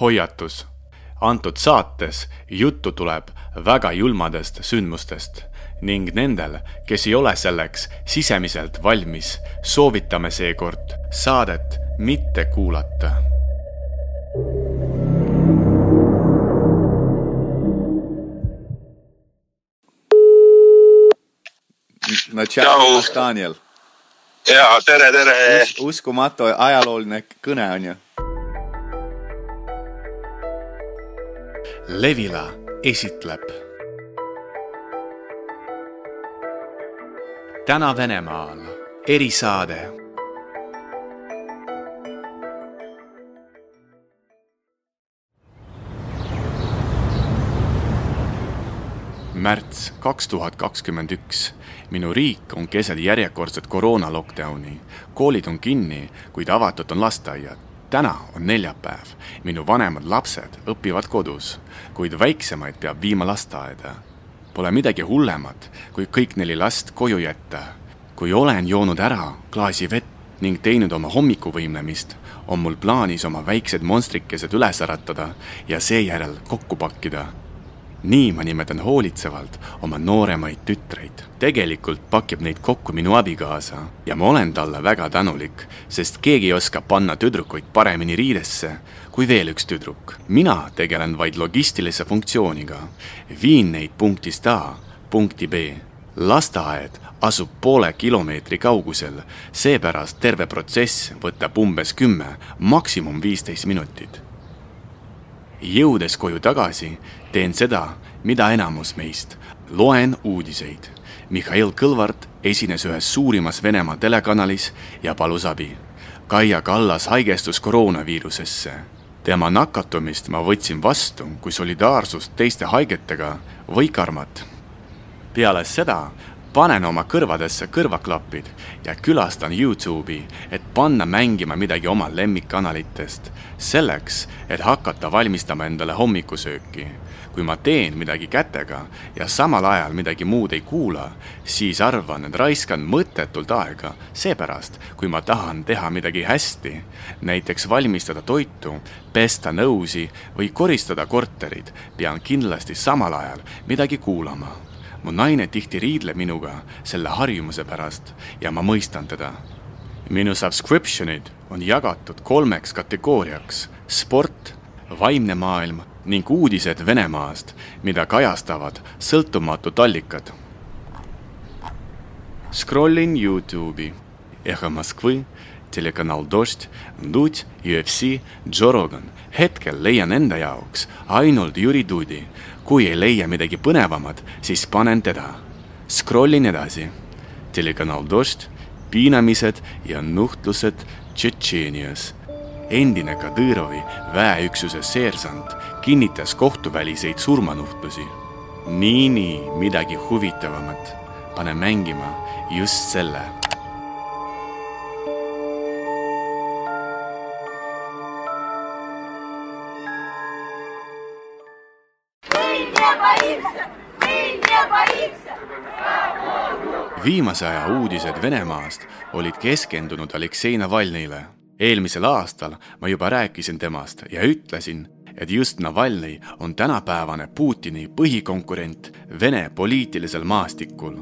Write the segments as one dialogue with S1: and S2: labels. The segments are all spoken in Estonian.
S1: hoiatus. antud saates juttu tuleb väga julmadest sündmustest ning nendel, kes ei ole selleks sisemiselt valmis, soovitame seekord saadet mitte kuulata.
S2: no tšau, Daniel.
S3: ja tere, tere
S2: Us. uskumatu ajalooline kõne on ju.
S1: Levila esitleb. täna Venemaal erisaade märts kaks tuhat kakskümmend üks. minu riik on keset järjekordset koroona lockdowni. koolid on kinni, kuid avatud on lasteaiad. Täna on neljapäev. minu vanemad lapsed õpivad kodus, kuid väiksemaid peab viima lasteaeda. Pole midagi hullemat, kui kõik neli last koju jätta. kui olen joonud ära klaasi vett ning teinud oma hommikuvõimlemist, on mul plaanis oma väiksed monstrikesed üles äratada ja seejärel kokku pakkida nii ma nimetan hoolitsevalt oma nooremaid tütreid. tegelikult pakib neid kokku minu abikaasa ja ma olen talle väga tänulik, sest keegi oskab panna tüdrukuid paremini riidesse kui veel üks tüdruk. mina tegelen vaid logistilise funktsiooniga. viin neid punktist A punkti B. lasteaed asub poole kilomeetri kaugusel, seepärast terve protsess võtab umbes kümme, maksimum viisteist minutit jõudes koju tagasi, teen seda, mida enamus meist. loen uudiseid. Mihhail Kõlvart esines ühes suurimas Venemaa telekanalis ja palus abi. Kaia Kallas haigestus koroonaviirusesse. tema nakatumist ma võtsin vastu kui solidaarsust teiste haigetega või karmat. peale seda panen oma kõrvadesse kõrvaklapid ja külastan Youtube'i, et panna mängima midagi oma lemmikkanalitest, selleks, et hakata valmistama endale hommikusööki. kui ma teen midagi kätega ja samal ajal midagi muud ei kuula, siis arvan, et raiskan mõttetult aega, seepärast kui ma tahan teha midagi hästi, näiteks valmistada toitu, pesta nõusi või koristada korterit, pean kindlasti samal ajal midagi kuulama mu naine tihti riidleb minuga selle harjumuse pärast ja ma mõistan teda. minu subscription'id on jagatud kolmeks kategooriaks sport, vaimne maailm ning uudised Venemaast, mida kajastavad sõltumatud allikad. Scrollin Youtube'i, Eho Moskvõi, telekanal Dost, Dudь, UFC, Joe Rogan. hetkel leian enda jaoks ainult Jüri Dudi kui ei leia midagi põnevamat, siis panen teda. Scrollin edasi. telekanal Dost, piinamised ja nuhtlused Tšetšeenias. endine Kadõrovi väeüksuse seersant kinnitas kohtuväliseid surmanuhtlusi. nii, nii, midagi huvitavamat. pane mängima just selle viimase aja uudised Venemaast olid keskendunud Aleksei Navalnõile. eelmisel aastal ma juba rääkisin temast ja ütlesin, et just Navalnõi on tänapäevane Putini põhikonkurent Vene poliitilisel maastikul.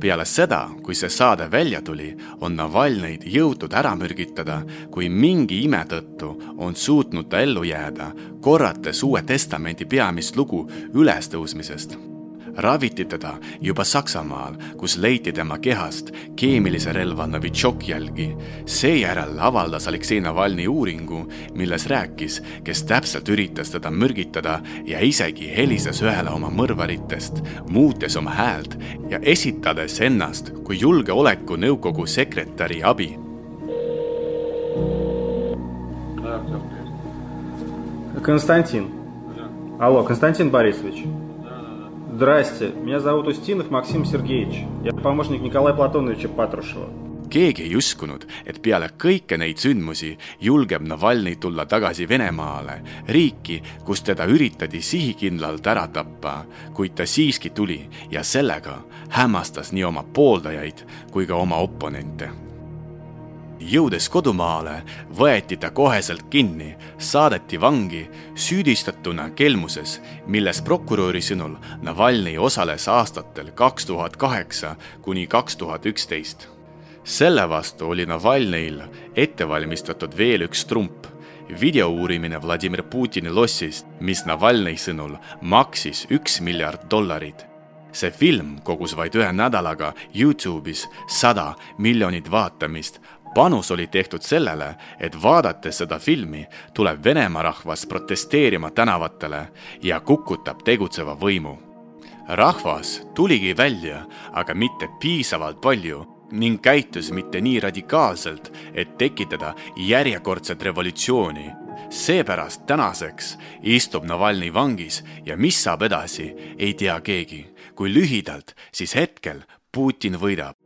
S1: peale seda, kui see saade välja tuli, on Navalnõid jõutud ära mürgitada, kui mingi ime tõttu on suutnud ta ellu jääda, korrates Uue Testamendi peamist lugu ülestõusmisest raviti teda juba Saksamaal, kus leiti tema kehast keemilise relva Novitšok jälgi. seejärel avaldas Aleksei Navalnõi uuringu, milles rääkis, kes täpselt üritas teda mürgitada ja isegi helistas ühele oma mõrvaritest, muutes oma häält ja esitades ennast kui julgeolekunõukogu sekretäri abi.
S4: Константин. Алло, Константин Борисович. Здрасте, меня зовут Устинов Максим Сергеевич. Я помощник Николая Платоновича Патрушева.
S1: keegi ei uskunud, et peale kõiki neid sündmusi julgeb Navalnõi tulla tagasi Venemaale, riiki, kus teda üritati sihikindlalt ära tappa, kuid ta siiski tuli ja sellega hämmastas nii oma pooldajaid kui ka oma oponente jõudes kodumaale, võeti ta koheselt kinni, saadeti vangi süüdistatuna kelmuses, milles prokuröri sõnul Navalnõi osales aastatel kaks tuhat kaheksa kuni kaks tuhat üksteist. selle vastu oli Navalnõil ette valmistatud veel üks trump, video uurimine Vladimir Putini lossist, mis Navalnõi sõnul maksis üks miljard dollarit see film kogus vaid ühe nädalaga Youtube'is sada miljonit vaatamist. Panus oli tehtud sellele, et vaadates seda filmi, tuleb Venemaa rahvas protesteerima tänavatele ja kukutab tegutseva võimu. rahvas tuligi välja, aga mitte piisavalt palju ning käitus mitte nii radikaalselt, et tekitada järjekordset revolutsiooni seepärast tänaseks istub Navalnõi vangis ja mis saab edasi, ei tea keegi kui lühidalt, siis hetkel Putin võidab.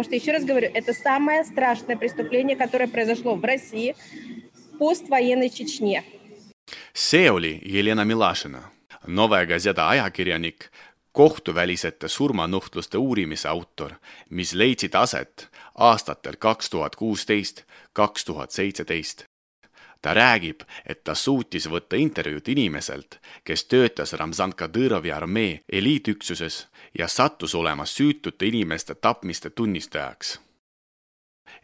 S5: Потому что, еще раз говорю, это самое страшное преступление, которое произошло в России в поствоенной Чечне.
S1: see oli Jelena Milašina, Nove Gazeta ajakirjanik, kohtuvälisete surmanuhtluste uurimise autor, mis leidsid aset aastatel kaks tuhat kuusteist, kaks tuhat seitseteist. ta räägib, et ta suutis võtta intervjuud inimeselt, kes töötas Ramzan Kadõrovi armee eliitüksuses ja sattus olema süütute inimeste tapmiste tunnistajaks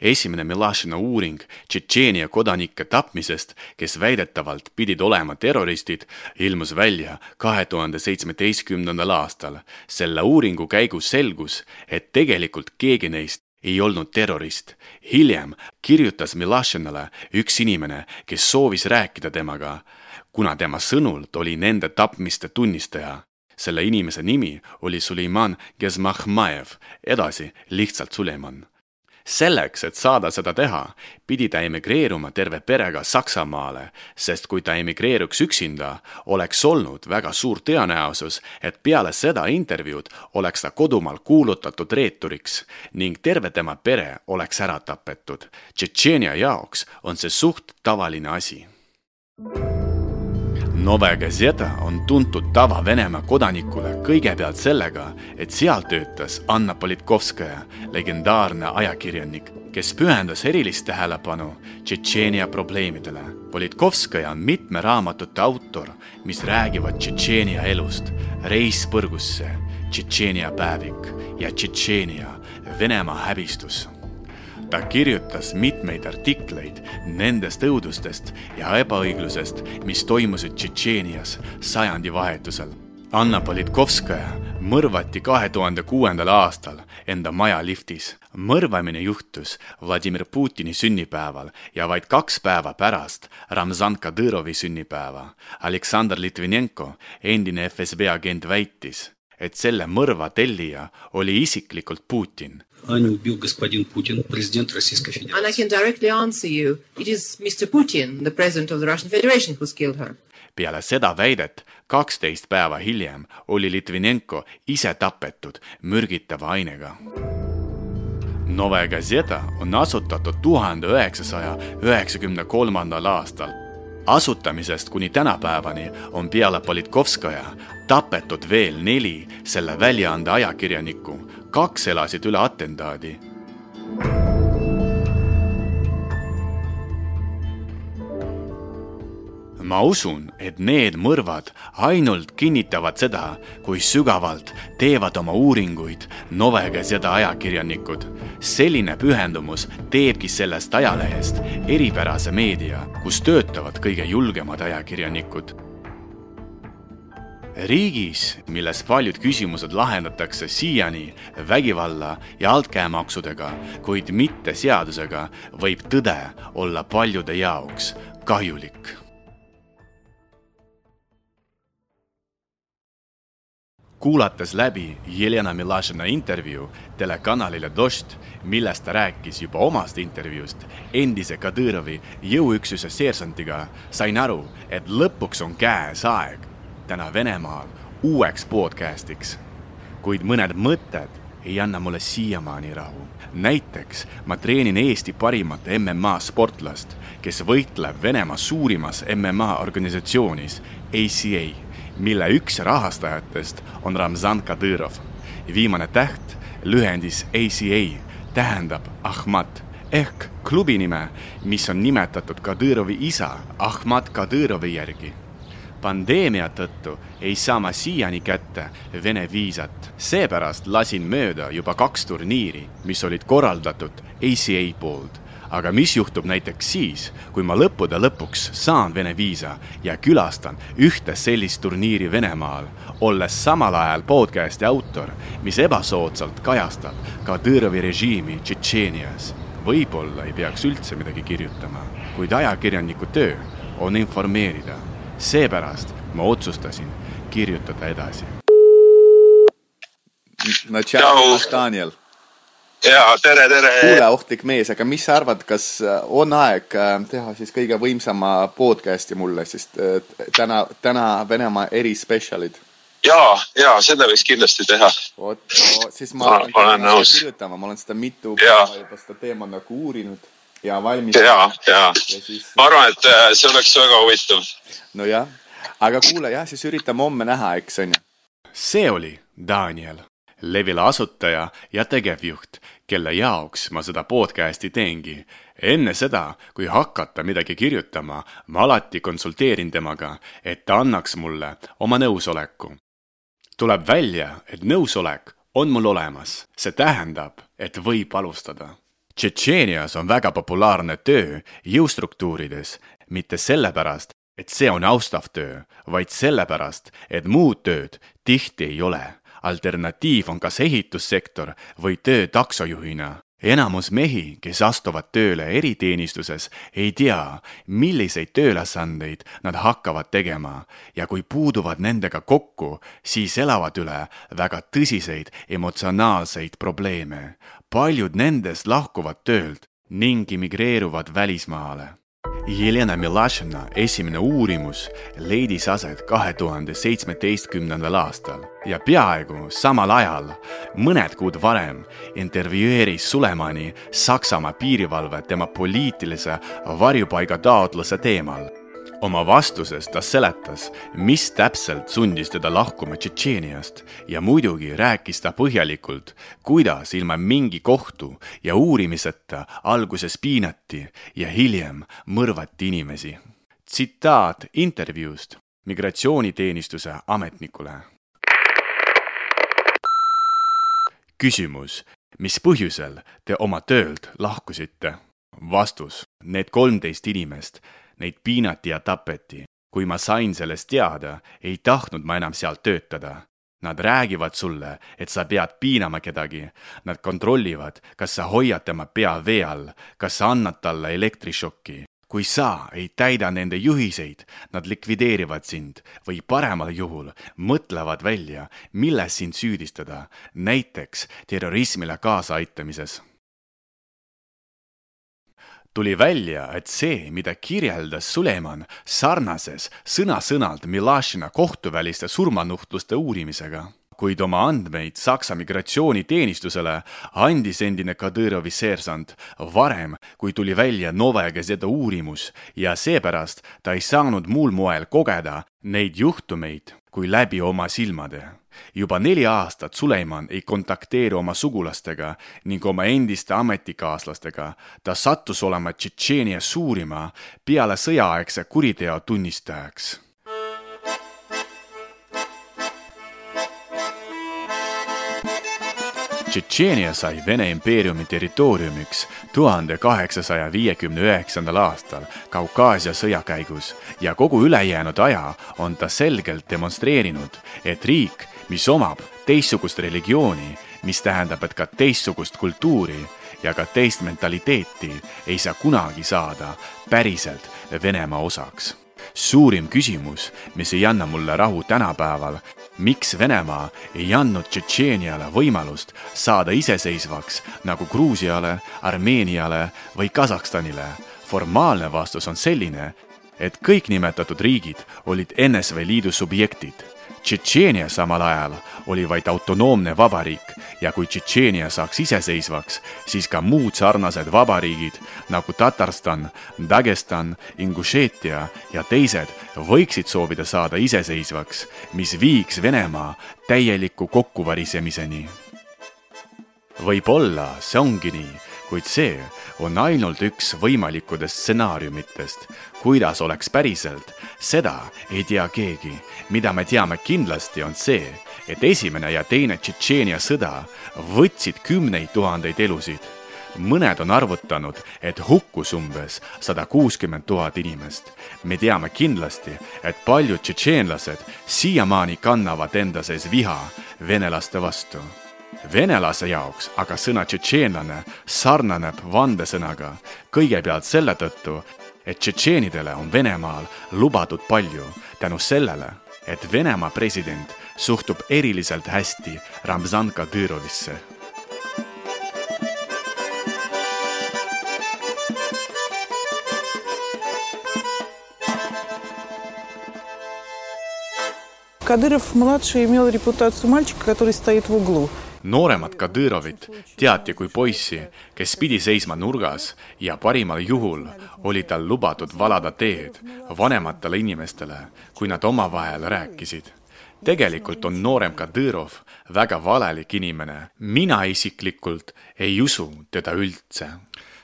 S1: esimene Milašina uuring Tšetšeenia kodanike tapmisest, kes väidetavalt pidid olema terroristid, ilmus välja kahe tuhande seitsmeteistkümnendal aastal. selle uuringu käigus selgus, et tegelikult keegi neist ei olnud terrorist. hiljem kirjutas Milašinale üks inimene, kes soovis rääkida temaga, kuna tema sõnul oli nende tapmiste tunnistaja. Selle inimese nimi oli Suleiman Gezmahmajev, edasi lihtsalt Suleiman selleks, et saada seda teha, pidi ta emigreeruma terve perega Saksamaale, sest kui ta emigreeruks üksinda, oleks olnud väga suur tõenäosus, et peale seda intervjuud oleks ta kodumaal kuulutatud reeturiks ning terve tema pere oleks ära tapetud. Tšetšeenia jaoks on see suht tavaline asi. Nove Gazeta on tuntud tava-Venemaa kodanikule kõigepealt sellega, et seal töötas Anna Politkovskaja, legendaarne ajakirjanik, kes pühendas erilist tähelepanu Tšetšeenia probleemidele. Politkovskaja on mitme raamatute autor, mis räägivad Tšetšeenia elust, Reis põrgusse, Tšetšeenia päevik ja Tšetšeenia, Venemaa häbistus ta kirjutas mitmeid artikleid nendest õudustest ja ebaõiglusest, mis toimusid Tšetšeenias sajandivahetusel. Anna Politkovskaja mõrvati kahe tuhande kuuendal aastal enda maja liftis. mõrvamine juhtus Vladimir Putini sünnipäeval ja vaid kaks päeva pärast Ramzan Kadõrovi sünnipäeva. Aleksandr Litvinenko, endine FSB agent, väitis, et selle mõrva tellija oli isiklikult Putin.
S6: And I can directly answer you, it is Mr Putin, the president of the Russian Federation who has killed her.
S1: peale seda väidet kaksteist päeva hiljem oli Litvinenko ise tapetud mürgitava ainega. Nove Gazeta on asutatud tuhande üheksasaja üheksakümne kolmandal aastal asutamisest kuni tänapäevani on peale Politkovskaja tapetud veel neli selle väljaande ajakirjanikku kaks elasid üle atendaadi. Ma usun, et need mõrvad ainult kinnitavad seda, kui sügavalt teevad oma uuringuid Novegas ja ta ajakirjanikud. selline pühendumus teebki sellest ajalehest eripärase meedia, kus töötavad kõige julgemad ajakirjanikud riigis, milles paljud küsimused lahendatakse siiani vägivalla ja altkäemaksudega, kuid mitte seadusega, võib tõde olla paljude jaoks kahjulik. Kuulates läbi Jelena Milašina intervjuu telekanalile Dost, milles ta rääkis juba omast intervjuust endise Kadõrovi jõuüksuse seersantiga, sain aru, et lõpuks on käes aeg täna Venemaal uueks podcastiks. kuid mõned mõtted ei anna mulle siiamaani rahu. näiteks ma treenin Eesti parimat MMA sportlast, kes võitleb Venemaa suurimas MMA organisatsioonis ACA, mille üks rahastajatest on Ramzan Kadõrov. viimane täht lühendis ACA tähendab Ahmad ehk klubi nime, mis on nimetatud Kadõrovi isa Ahmad Kadõrovi järgi pandeemia tõttu ei saa ma siiani kätte Vene viisat. seepärast lasin mööda juba kaks turniiri, mis olid korraldatud ACA poolt. Aga mis juhtub näiteks siis, kui ma lõppude lõpuks saan Vene viisa ja külastan ühte sellist turniiri Venemaal, olles samal ajal podcasti autor, mis ebasoodsalt kajastab Kadõrovi režiimi Tšetšeenias. võib-olla ei peaks üldse midagi kirjutama, kuid ajakirjaniku töö on informeerida seepärast ma otsustasin kirjutada edasi.
S2: no tšau, Daniel.
S3: Ja tere, tere.
S2: kuule, ohtlik mees, aga mis sa arvad, kas äh, on aeg äh, teha siis kõige võimsama podcast'i mulle, sest äh, täna, täna Venemaa erispetsialid
S3: ja, ja seda võiks kindlasti teha.
S2: vot siis ma,
S3: ma olen nõus.
S2: kirjutama, ma olen seda mitu päeva juba seda teemat nagu uurinud ja valmis.
S3: ja, ja, ja siis... ma arvan, et see oleks väga huvitav
S2: nojah, aga kuule jah, siis üritame homme näha, eks on ju.
S1: see oli Daniel, Levila asutaja ja tegevjuht, kelle jaoks ma seda podcasti teengi. enne seda, kui hakata midagi kirjutama, ma alati konsulteerin temaga, et ta annaks mulle oma nõusoleku. tuleb välja, et nõusolek on mul olemas, see tähendab, et võib alustada Tšetšeenias on väga populaarne töö jõustruktuurides, mitte sellepärast, et see on austav töö, vaid sellepärast, et muud tööd tihti ei ole. Alternatiiv on kas ehitussektor või töö taksojuhina. enamus mehi, kes astuvad tööle eriteenistuses, ei tea, milliseid tööülesandeid nad hakkavad tegema ja kui puuduvad nendega kokku, siis elavad üle väga tõsiseid emotsionaalseid probleeme. paljud nendest lahkuvad töölt ning immigreeruvad välismaale Jelena Milašina esimene uurimus leidis aset kahe tuhande seitsmeteistkümnendal aastal ja peaaegu samal ajal, mõned kuud varem, intervjueeris Sulemani Saksamaa piirivalve tema poliitilise varjupaigataotluse teemal oma vastuses ta seletas, mis täpselt sundis teda lahkuma Tšetšeeniast ja muidugi rääkis ta põhjalikult, kuidas ilma mingi kohtu ja uurimiseta alguses piinati ja hiljem mõrvati inimesi. tsitaat intervjuust migratsiooniteenistuse ametnikule. küsimus, mis põhjusel te oma töölt lahkusite? vastus, need kolmteist inimest neid piinati ja tapeti. kui ma sain sellest teada, ei tahtnud ma enam seal töötada. Nad räägivad sulle, et sa pead piinama kedagi. Nad kontrollivad, kas sa hoiad tema pea vee all, kas sa annad talle elektrišokki. kui sa ei täida nende juhiseid, nad likvideerivad sind või paremal juhul mõtlevad välja, milles sind süüdistada, näiteks terrorismile kaasaaitamises tuli välja, et see, mida kirjeldas Suleman sarnases sõna-sõnalt Milašina kohtuväliste surmanuhtluste uurimisega kuid oma andmeid Saksa migratsiooniteenistusele andis endine Kadõrovi seersant varem, kui tuli välja Novaya Gazeta uurimus ja seepärast ta ei saanud muul moel kogeda neid juhtumeid kui läbi oma silmade. Juba neli aastat Suleiman ei kontakteeri oma sugulastega ning oma endiste ametikaaslastega. ta sattus olema Tšetšeenia suurima peale sõjaaegse kuriteo tunnistajaks Tšetšeenia sai Vene impeeriumi territooriumiks tuhande kaheksasaja viiekümne üheksandal aastal Kaukaasia sõja käigus ja kogu ülejäänud aja on ta selgelt demonstreerinud, et riik, mis omab teistsugust religiooni, mis tähendab, et ka teistsugust kultuuri ja ka teist mentaliteeti, ei saa kunagi saada päriselt Venemaa osaks suurim küsimus, mis ei anna mulle rahu tänapäeval, miks Venemaa ei andnud Tšetšeeniale võimalust saada iseseisvaks nagu Gruusiale, Armeeniale või Kasahstanile. formaalne vastus on selline, et kõik nimetatud riigid olid NSV Liidu subjektid. Tšetšeenia samal ajal oli vaid autonoomne vabariik ja kui Tšetšeenia saaks iseseisvaks, siis ka muud sarnased vabariigid nagu Tatarstan, Dagestan, Ingušeetia ja teised võiksid soovida saada iseseisvaks, mis viiks Venemaa täieliku kokkuvarisemiseni. võib-olla see ongi nii, kuid see on ainult üks võimalikudest stsenaariumitest. kuidas oleks päriselt, seda ei tea keegi. mida me teame kindlasti, on see, et esimene ja teine Tšetšeenia sõda võtsid kümneid tuhandeid elusid. mõned on arvutanud, et hukkus umbes sada kuuskümmend tuhat inimest. me teame kindlasti, et paljud tšetšeenlased siiamaani kannavad enda sees viha venelaste vastu venelase jaoks aga sõna tšetšeenlane sarnaneb vandesõnaga kõigepealt selle tõttu, et tšetšeenidele on Venemaal lubatud palju tänu sellele, et Venemaa president suhtub eriliselt hästi Ramzan Kadyrovisse
S7: Кадыров-младший имел репутацию мальчика, который стоит в углу.
S1: nooremat Kadyrovit teati kui poissi, kes pidi seisma nurgas ja parimal juhul oli tal lubatud valada teed vanematele inimestele, kui nad omavahel rääkisid. tegelikult on noorem Kadyrov väga valelik inimene. mina isiklikult ei usu teda üldse.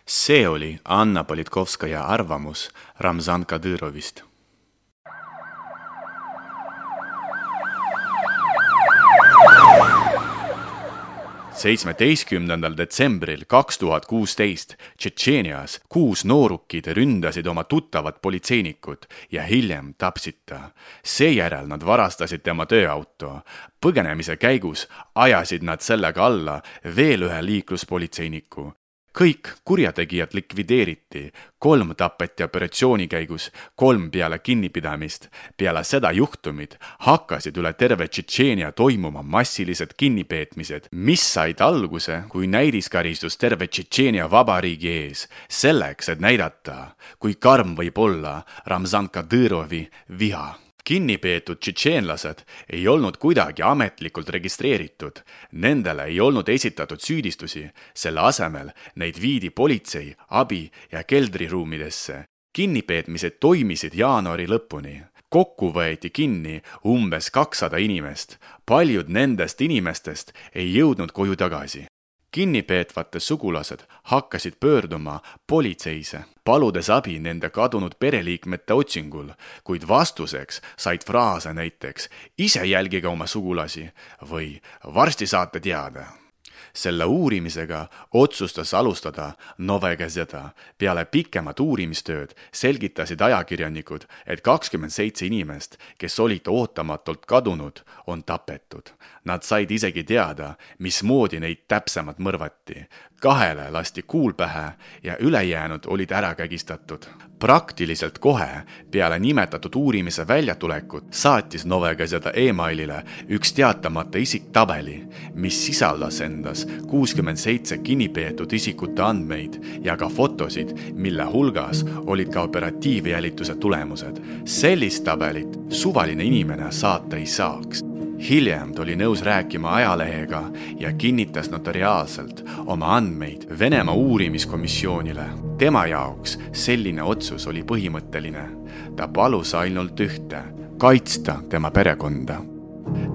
S1: see oli Anna Politkovskaja arvamus Ramzan Kadyrovist seitsmeteistkümnendal detsembril kaks tuhat kuusteist Tšetšeenias kuus noorukid ründasid oma tuttavat politseinikut ja hiljem tapsid ta. seejärel nad varastasid tema tööauto. põgenemise käigus ajasid nad sellega alla veel ühe liikluspolitseiniku kõik kurjategijad likvideeriti, kolm tapeti operatsiooni käigus, kolm peale kinnipidamist. peale seda juhtumit hakkasid üle terve Tšetšeenia toimuma massilised kinnipeetmised, mis said alguse kui näidiskaristus terve Tšetšeenia vabariigi ees, selleks, et näidata, kui karm võib olla Ramzan Kadyrovi viha kinni peetud tšetšeenlased ei olnud kuidagi ametlikult registreeritud. Nendele ei olnud esitatud süüdistusi, selle asemel neid viidi politsei, abi ja keldriruumidesse. kinnipeetmised toimisid jaanuari lõpuni. kokku võeti kinni umbes kakssada inimest. paljud nendest inimestest ei jõudnud koju tagasi kinnipeetvate sugulased hakkasid pöörduma politseisse, paludes abi nende kadunud pereliikmete otsingul, kuid vastuseks said fraase näiteks ise jälgige oma sugulasi või varsti saate teada selle uurimisega otsustas alustada Nove Gazeta. peale pikemat uurimistööd selgitasid ajakirjanikud, et kakskümmend seitse inimest, kes olid ootamatult kadunud, on tapetud. Nad said isegi teada, mismoodi neid täpsemalt mõrvati. Kahele lasti kuul pähe ja ülejäänud olid ära kägistatud praktiliselt kohe peale nimetatud uurimise väljatulekut saatis Novegas seda emailile üks teatamata isik tabeli, mis sisaldas endas kuuskümmend seitse kinnipeetud isikute andmeid ja ka fotosid, mille hulgas olid ka operatiivjälituse tulemused. sellist tabelit suvaline inimene saata ei saaks hiljem tuli nõus rääkima ajalehega ja kinnitas notariaalselt oma andmeid Venemaa uurimiskomisjonile. tema jaoks selline otsus oli põhimõtteline. ta palus ainult ühte, kaitsta tema perekonda.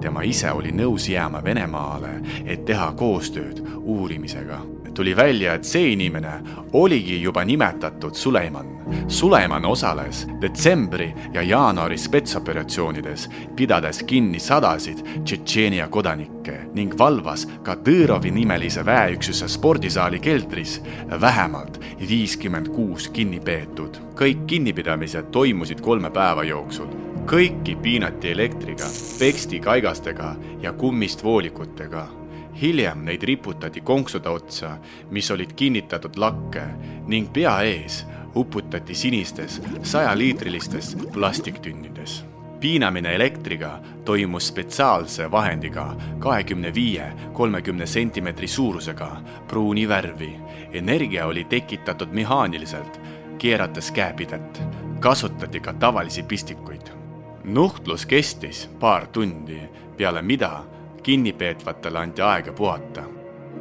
S1: tema ise oli nõus jääma Venemaale, et teha koostööd uurimisega tuli välja, et see inimene oligi juba nimetatud Suleiman. Suleiman osales detsembri ja jaanuari spetsoperatsioonides, pidades kinni sadasid Tšetšeenia kodanikke ning valvas Kadõrovi nimelise väeüksuse spordisaali keldris vähemalt viiskümmend kuus kinnipeetud. kõik kinnipidamised toimusid kolme päeva jooksul kõiki piinati elektriga, peksti kaigastega ja kummist voolikutega hiljem neid riputati konksude otsa, mis olid kinnitatud lakke ning pea ees uputati sinistes sajaliitrilistes plastiktünnides. piinamine elektriga toimus spetsiaalse vahendiga kahekümne viie, kolmekümne sentimeetri suurusega pruuni värvi. energia oli tekitatud mehaaniliselt, keerates käepidet. kasutati ka tavalisi pistikuid. nuhtlus kestis paar tundi, peale mida kinnipeetvatele anti aega puhata.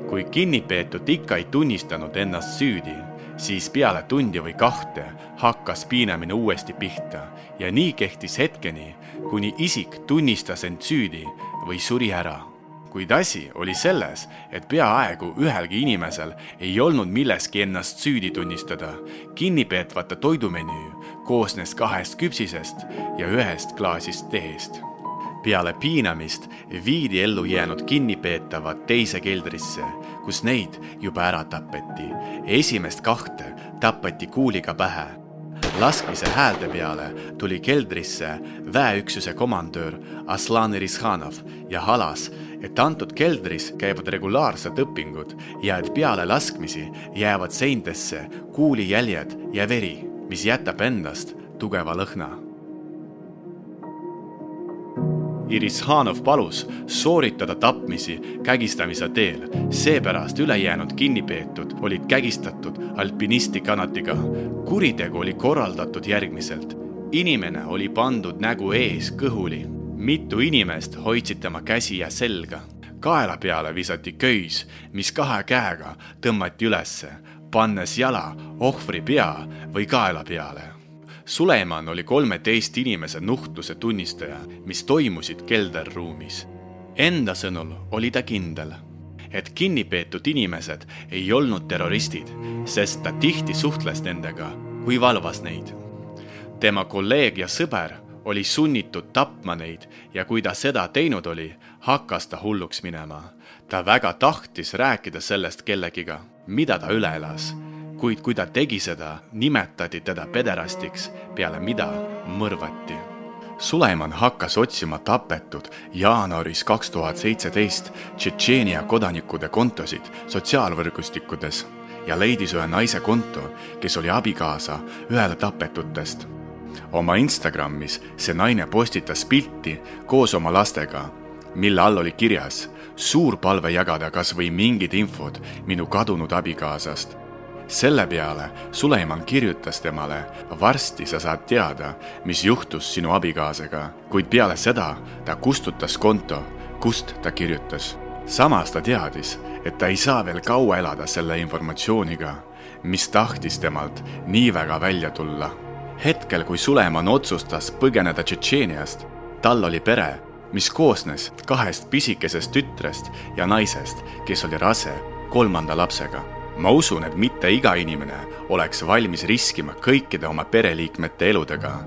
S1: kui kinnipeetud ikka ei tunnistanud ennast süüdi, siis peale tundi või kahte hakkas piinamine uuesti pihta ja nii kehtis hetkeni, kuni isik tunnistas end süüdi või suri ära kuid asi oli selles, et peaaegu ühelgi inimesel ei olnud milleski ennast süüdi tunnistada. kinnipeetavate toidumenüü koosnes kahest küpsisest ja ühest klaasist teest. Peale piinamist viidi ellu jäänud kinnipeetavad teise keldrisse, kus neid juba ära tapeti. esimest kahte tapeti kuuliga pähe laskmise häälte peale tuli keldrisse väeüksuse komandöör Aslan Irishanov ja halas, et antud keldris käivad regulaarsed õpingud ja et peale laskmisi jäävad seintesse kuulijäljed ja veri, mis jätab endast tugeva lõhna. Irishanov palus sooritada tapmisi kägistamise teel, seepärast ülejäänud kinnipeetud olid kägistatud alpinistikanatiga. kuritegu oli korraldatud järgmiselt. inimene oli pandud nägu ees kõhuli mitu inimest hoidsid tema käsi ja selga. kaela peale visati köis, mis kahe käega tõmmati ülesse, pannes jala ohvri pea või kaela peale. Suleman oli kolmeteist inimese nuhtluse tunnistaja, mis toimusid kelderruumis. Enda sõnul oli ta kindel, et kinnipeetud inimesed ei olnud terroristid, sest ta tihti suhtles nendega, kui valvas neid. tema kolleeg ja sõber oli sunnitud tapma neid ja kui ta seda teinud oli, hakkas ta hulluks minema. ta väga tahtis rääkida sellest kellegiga, mida ta üle elas, kuid kui ta tegi seda, nimetati teda pederastiks, peale mida mõrvati. Suleman hakkas otsima tapetud jaanuaris kaks tuhat seitseteist Tšetšeenia kodanikude kontosid sotsiaalvõrgustikkudes ja leidis ühe naise konto, kes oli abikaasa ühele tapetutest oma Instagramis see naine postitas pilti koos oma lastega, mille all oli kirjas suur palve jagada kas või mingid infod minu kadunud abikaasast. Selle peale Suleiman kirjutas temale, varsti sa saad teada, mis juhtus sinu abikaasaga, kuid peale seda ta kustutas konto, kust ta kirjutas. samas ta teadis, et ta ei saa veel kaua elada selle informatsiooniga, mis tahtis temalt nii väga välja tulla hetkel, kui Suleman otsustas põgeneda Tšetšeeniast, tal oli pere, mis koosnes kahest pisikesest tütrest ja naisest, kes oli rase kolmanda lapsega. Ma usun, et mitte iga inimene oleks valmis riskima kõikide oma pereliikmete eludega.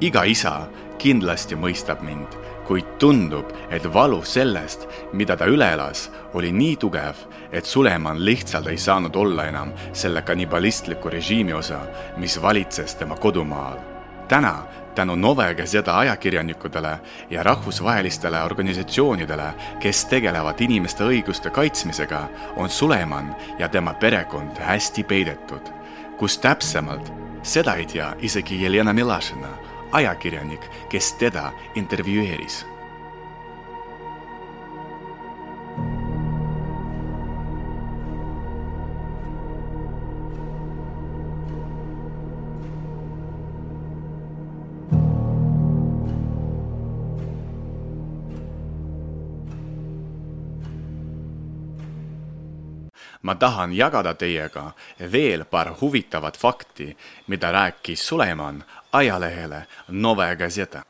S1: iga isa kindlasti mõistab mind, kuid tundub, et valu sellest, mida ta üle elas, oli nii tugev, et Suleman lihtsalt ei saanud olla enam selle kannibalistliku režiimi osa, mis valitses tema kodumaal. täna tänu Nove Gazeta ajakirjanikudele ja rahvusvahelistele organisatsioonidele, kes tegelevad inimeste õiguste kaitsmisega, on Suleman ja tema perekond hästi peidetud. kus täpsemalt, seda ei tea isegi Jelena Milašina, ajakirjanik, kes teda intervjueeris ma tahan jagada teiega veel paar huvitavat fakti, mida rääkis Suleman ajalehele Nove Gazeta.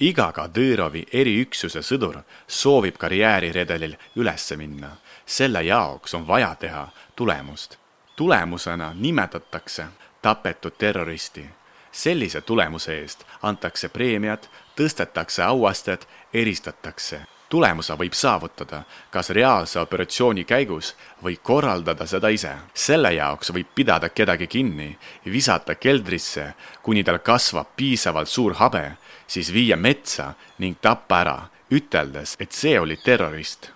S1: iga Kadõrovi eriüksuse sõdur soovib karjääriredelil üles minna. selle jaoks on vaja teha tulemust. tulemusena nimetatakse tapetud terroristi. sellise tulemuse eest antakse preemiad, tõstetakse auastet, eristatakse tulemuse võib saavutada kas reaalse operatsiooni käigus või korraldada seda ise. selle jaoks võib pidada kedagi kinni, visata keldrisse, kuni tal kasvab piisavalt suur habe, siis viia metsa ning tappa ära, üteldes, et see oli terrorist.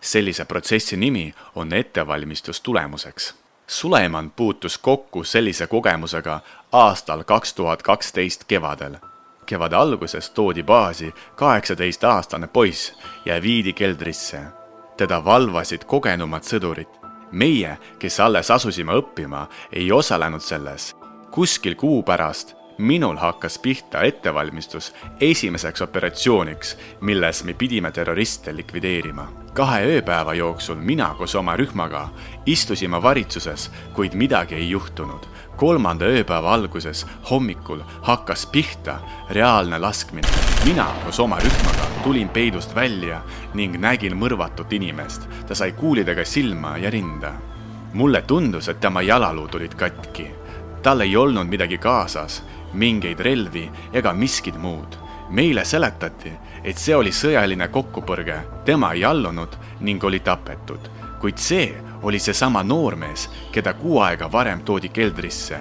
S1: sellise protsessi nimi on ettevalmistus tulemuseks. Suleman puutus kokku sellise kogemusega aastal kaks tuhat kaksteist kevadel kevade alguses toodi baasi kaheksateistaastane poiss ja viidi keldrisse. teda valvasid kogenumad sõdurid. meie, kes alles asusime õppima, ei osalenud selles. kuskil kuu pärast minul hakkas pihta ettevalmistus esimeseks operatsiooniks, milles me pidime terroriste likvideerima. kahe ööpäeva jooksul mina koos oma rühmaga istusime valitsuses, kuid midagi ei juhtunud. Kolmanda ööpäeva alguses hommikul hakkas pihta reaalne laskmine. mina koos oma rühmaga tulin peidust välja ning nägin mõrvatut inimest. ta sai kuulidega silma ja rinda. mulle tundus, et tema jalaluud olid katki tal ei olnud midagi kaasas mingeid relvi ega miskit muud. meile seletati, et see oli sõjaline kokkupõrge, tema ei allunud ning oli tapetud, kuid see oli seesama noormees, keda kuu aega varem toodi keldrisse.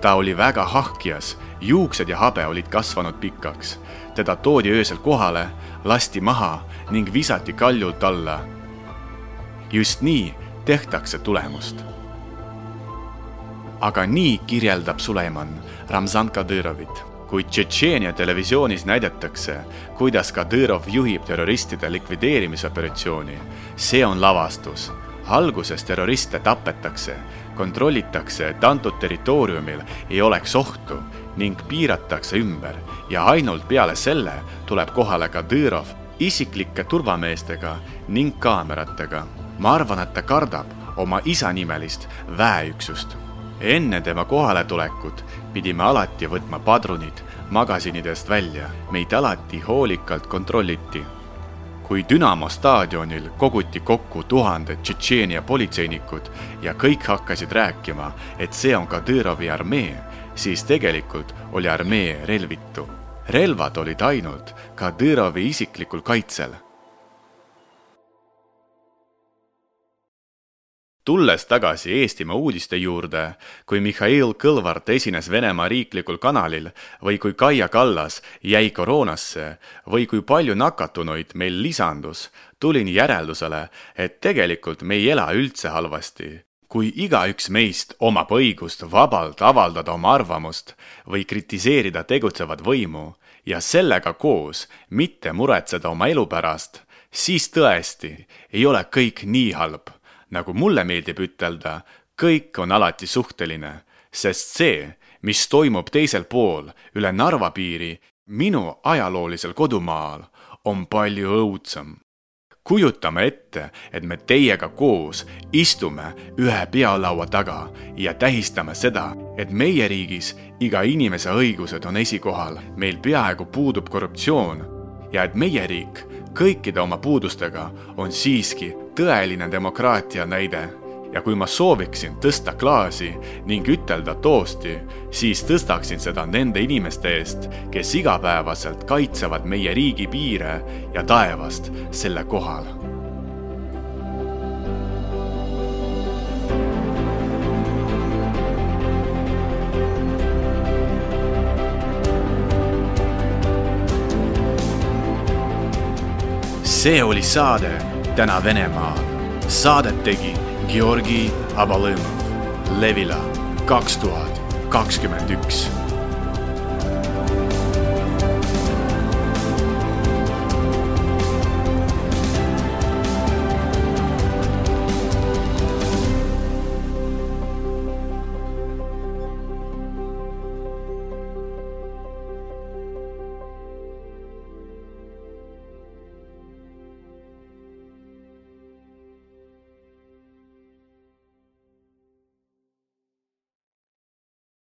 S1: ta oli väga hahkjas, juuksed ja habe olid kasvanud pikaks. teda toodi öösel kohale, lasti maha ning visati kaljult alla. just nii tehtakse tulemust aga nii kirjeldab Suleiman Ramzan Kadyrovit. kui Tšetšeenia televisioonis näidatakse, kuidas Kadõrov juhib terroristide likvideerimisoperatsiooni, see on lavastus. Alguses terroriste tapetakse, kontrollitakse, et antud territooriumil ei oleks ohtu ning piiratakse ümber ja ainult peale selle tuleb kohale Kadõrov isiklike turvameestega ning kaameratega. ma arvan, et ta kardab oma isanimelist väeüksust enne tema kohaletulekut pidime alati võtma padrunid magasinidest välja, meid alati hoolikalt kontrolliti. Kui Dünamo staadionil koguti kokku tuhanded Tšetšeenia politseinikud ja kõik hakkasid rääkima, et see on Kadõrovi armee, siis tegelikult oli armee relvitu. relvad olid ainult Kadõrovi isiklikul kaitsel tulles tagasi Eestimaa uudiste juurde, kui Mihhail Kõlvart esines Venemaa riiklikul kanalil või kui Kaia Kallas jäi koroonasse või kui palju nakatunuid meil lisandus, tulin järeldusele, et tegelikult me ei ela üldse halvasti. kui igaüks meist omab õigust vabalt avaldada oma arvamust või kritiseerida tegutsevat võimu ja sellega koos mitte muretseda oma elu pärast, siis tõesti ei ole kõik nii halb nagu mulle meeldib ütelda, kõik on alati suhteline, sest see, mis toimub teisel pool üle Narva piiri minu ajaloolisel kodumaal, on palju õudsam. kujutame ette, et me teiega koos istume ühe peolaua taga ja tähistame seda, et meie riigis iga inimese õigused on esikohal, meil peaaegu puudub korruptsioon ja et meie riik kõikide oma puudustega on siiski tõeline demokraatia näide. Ja kui ma sooviksin tõsta klaasi ning ütelda toosti, siis tõstaksin seda nende inimeste eest, kes igapäevaselt kaitsevad meie riigi piire ja taevast selle kohal. See oli saade Täna Venemaal. Saadet tegi Georgi Abalõmov, Levila kaks tuhat kakskümmend üks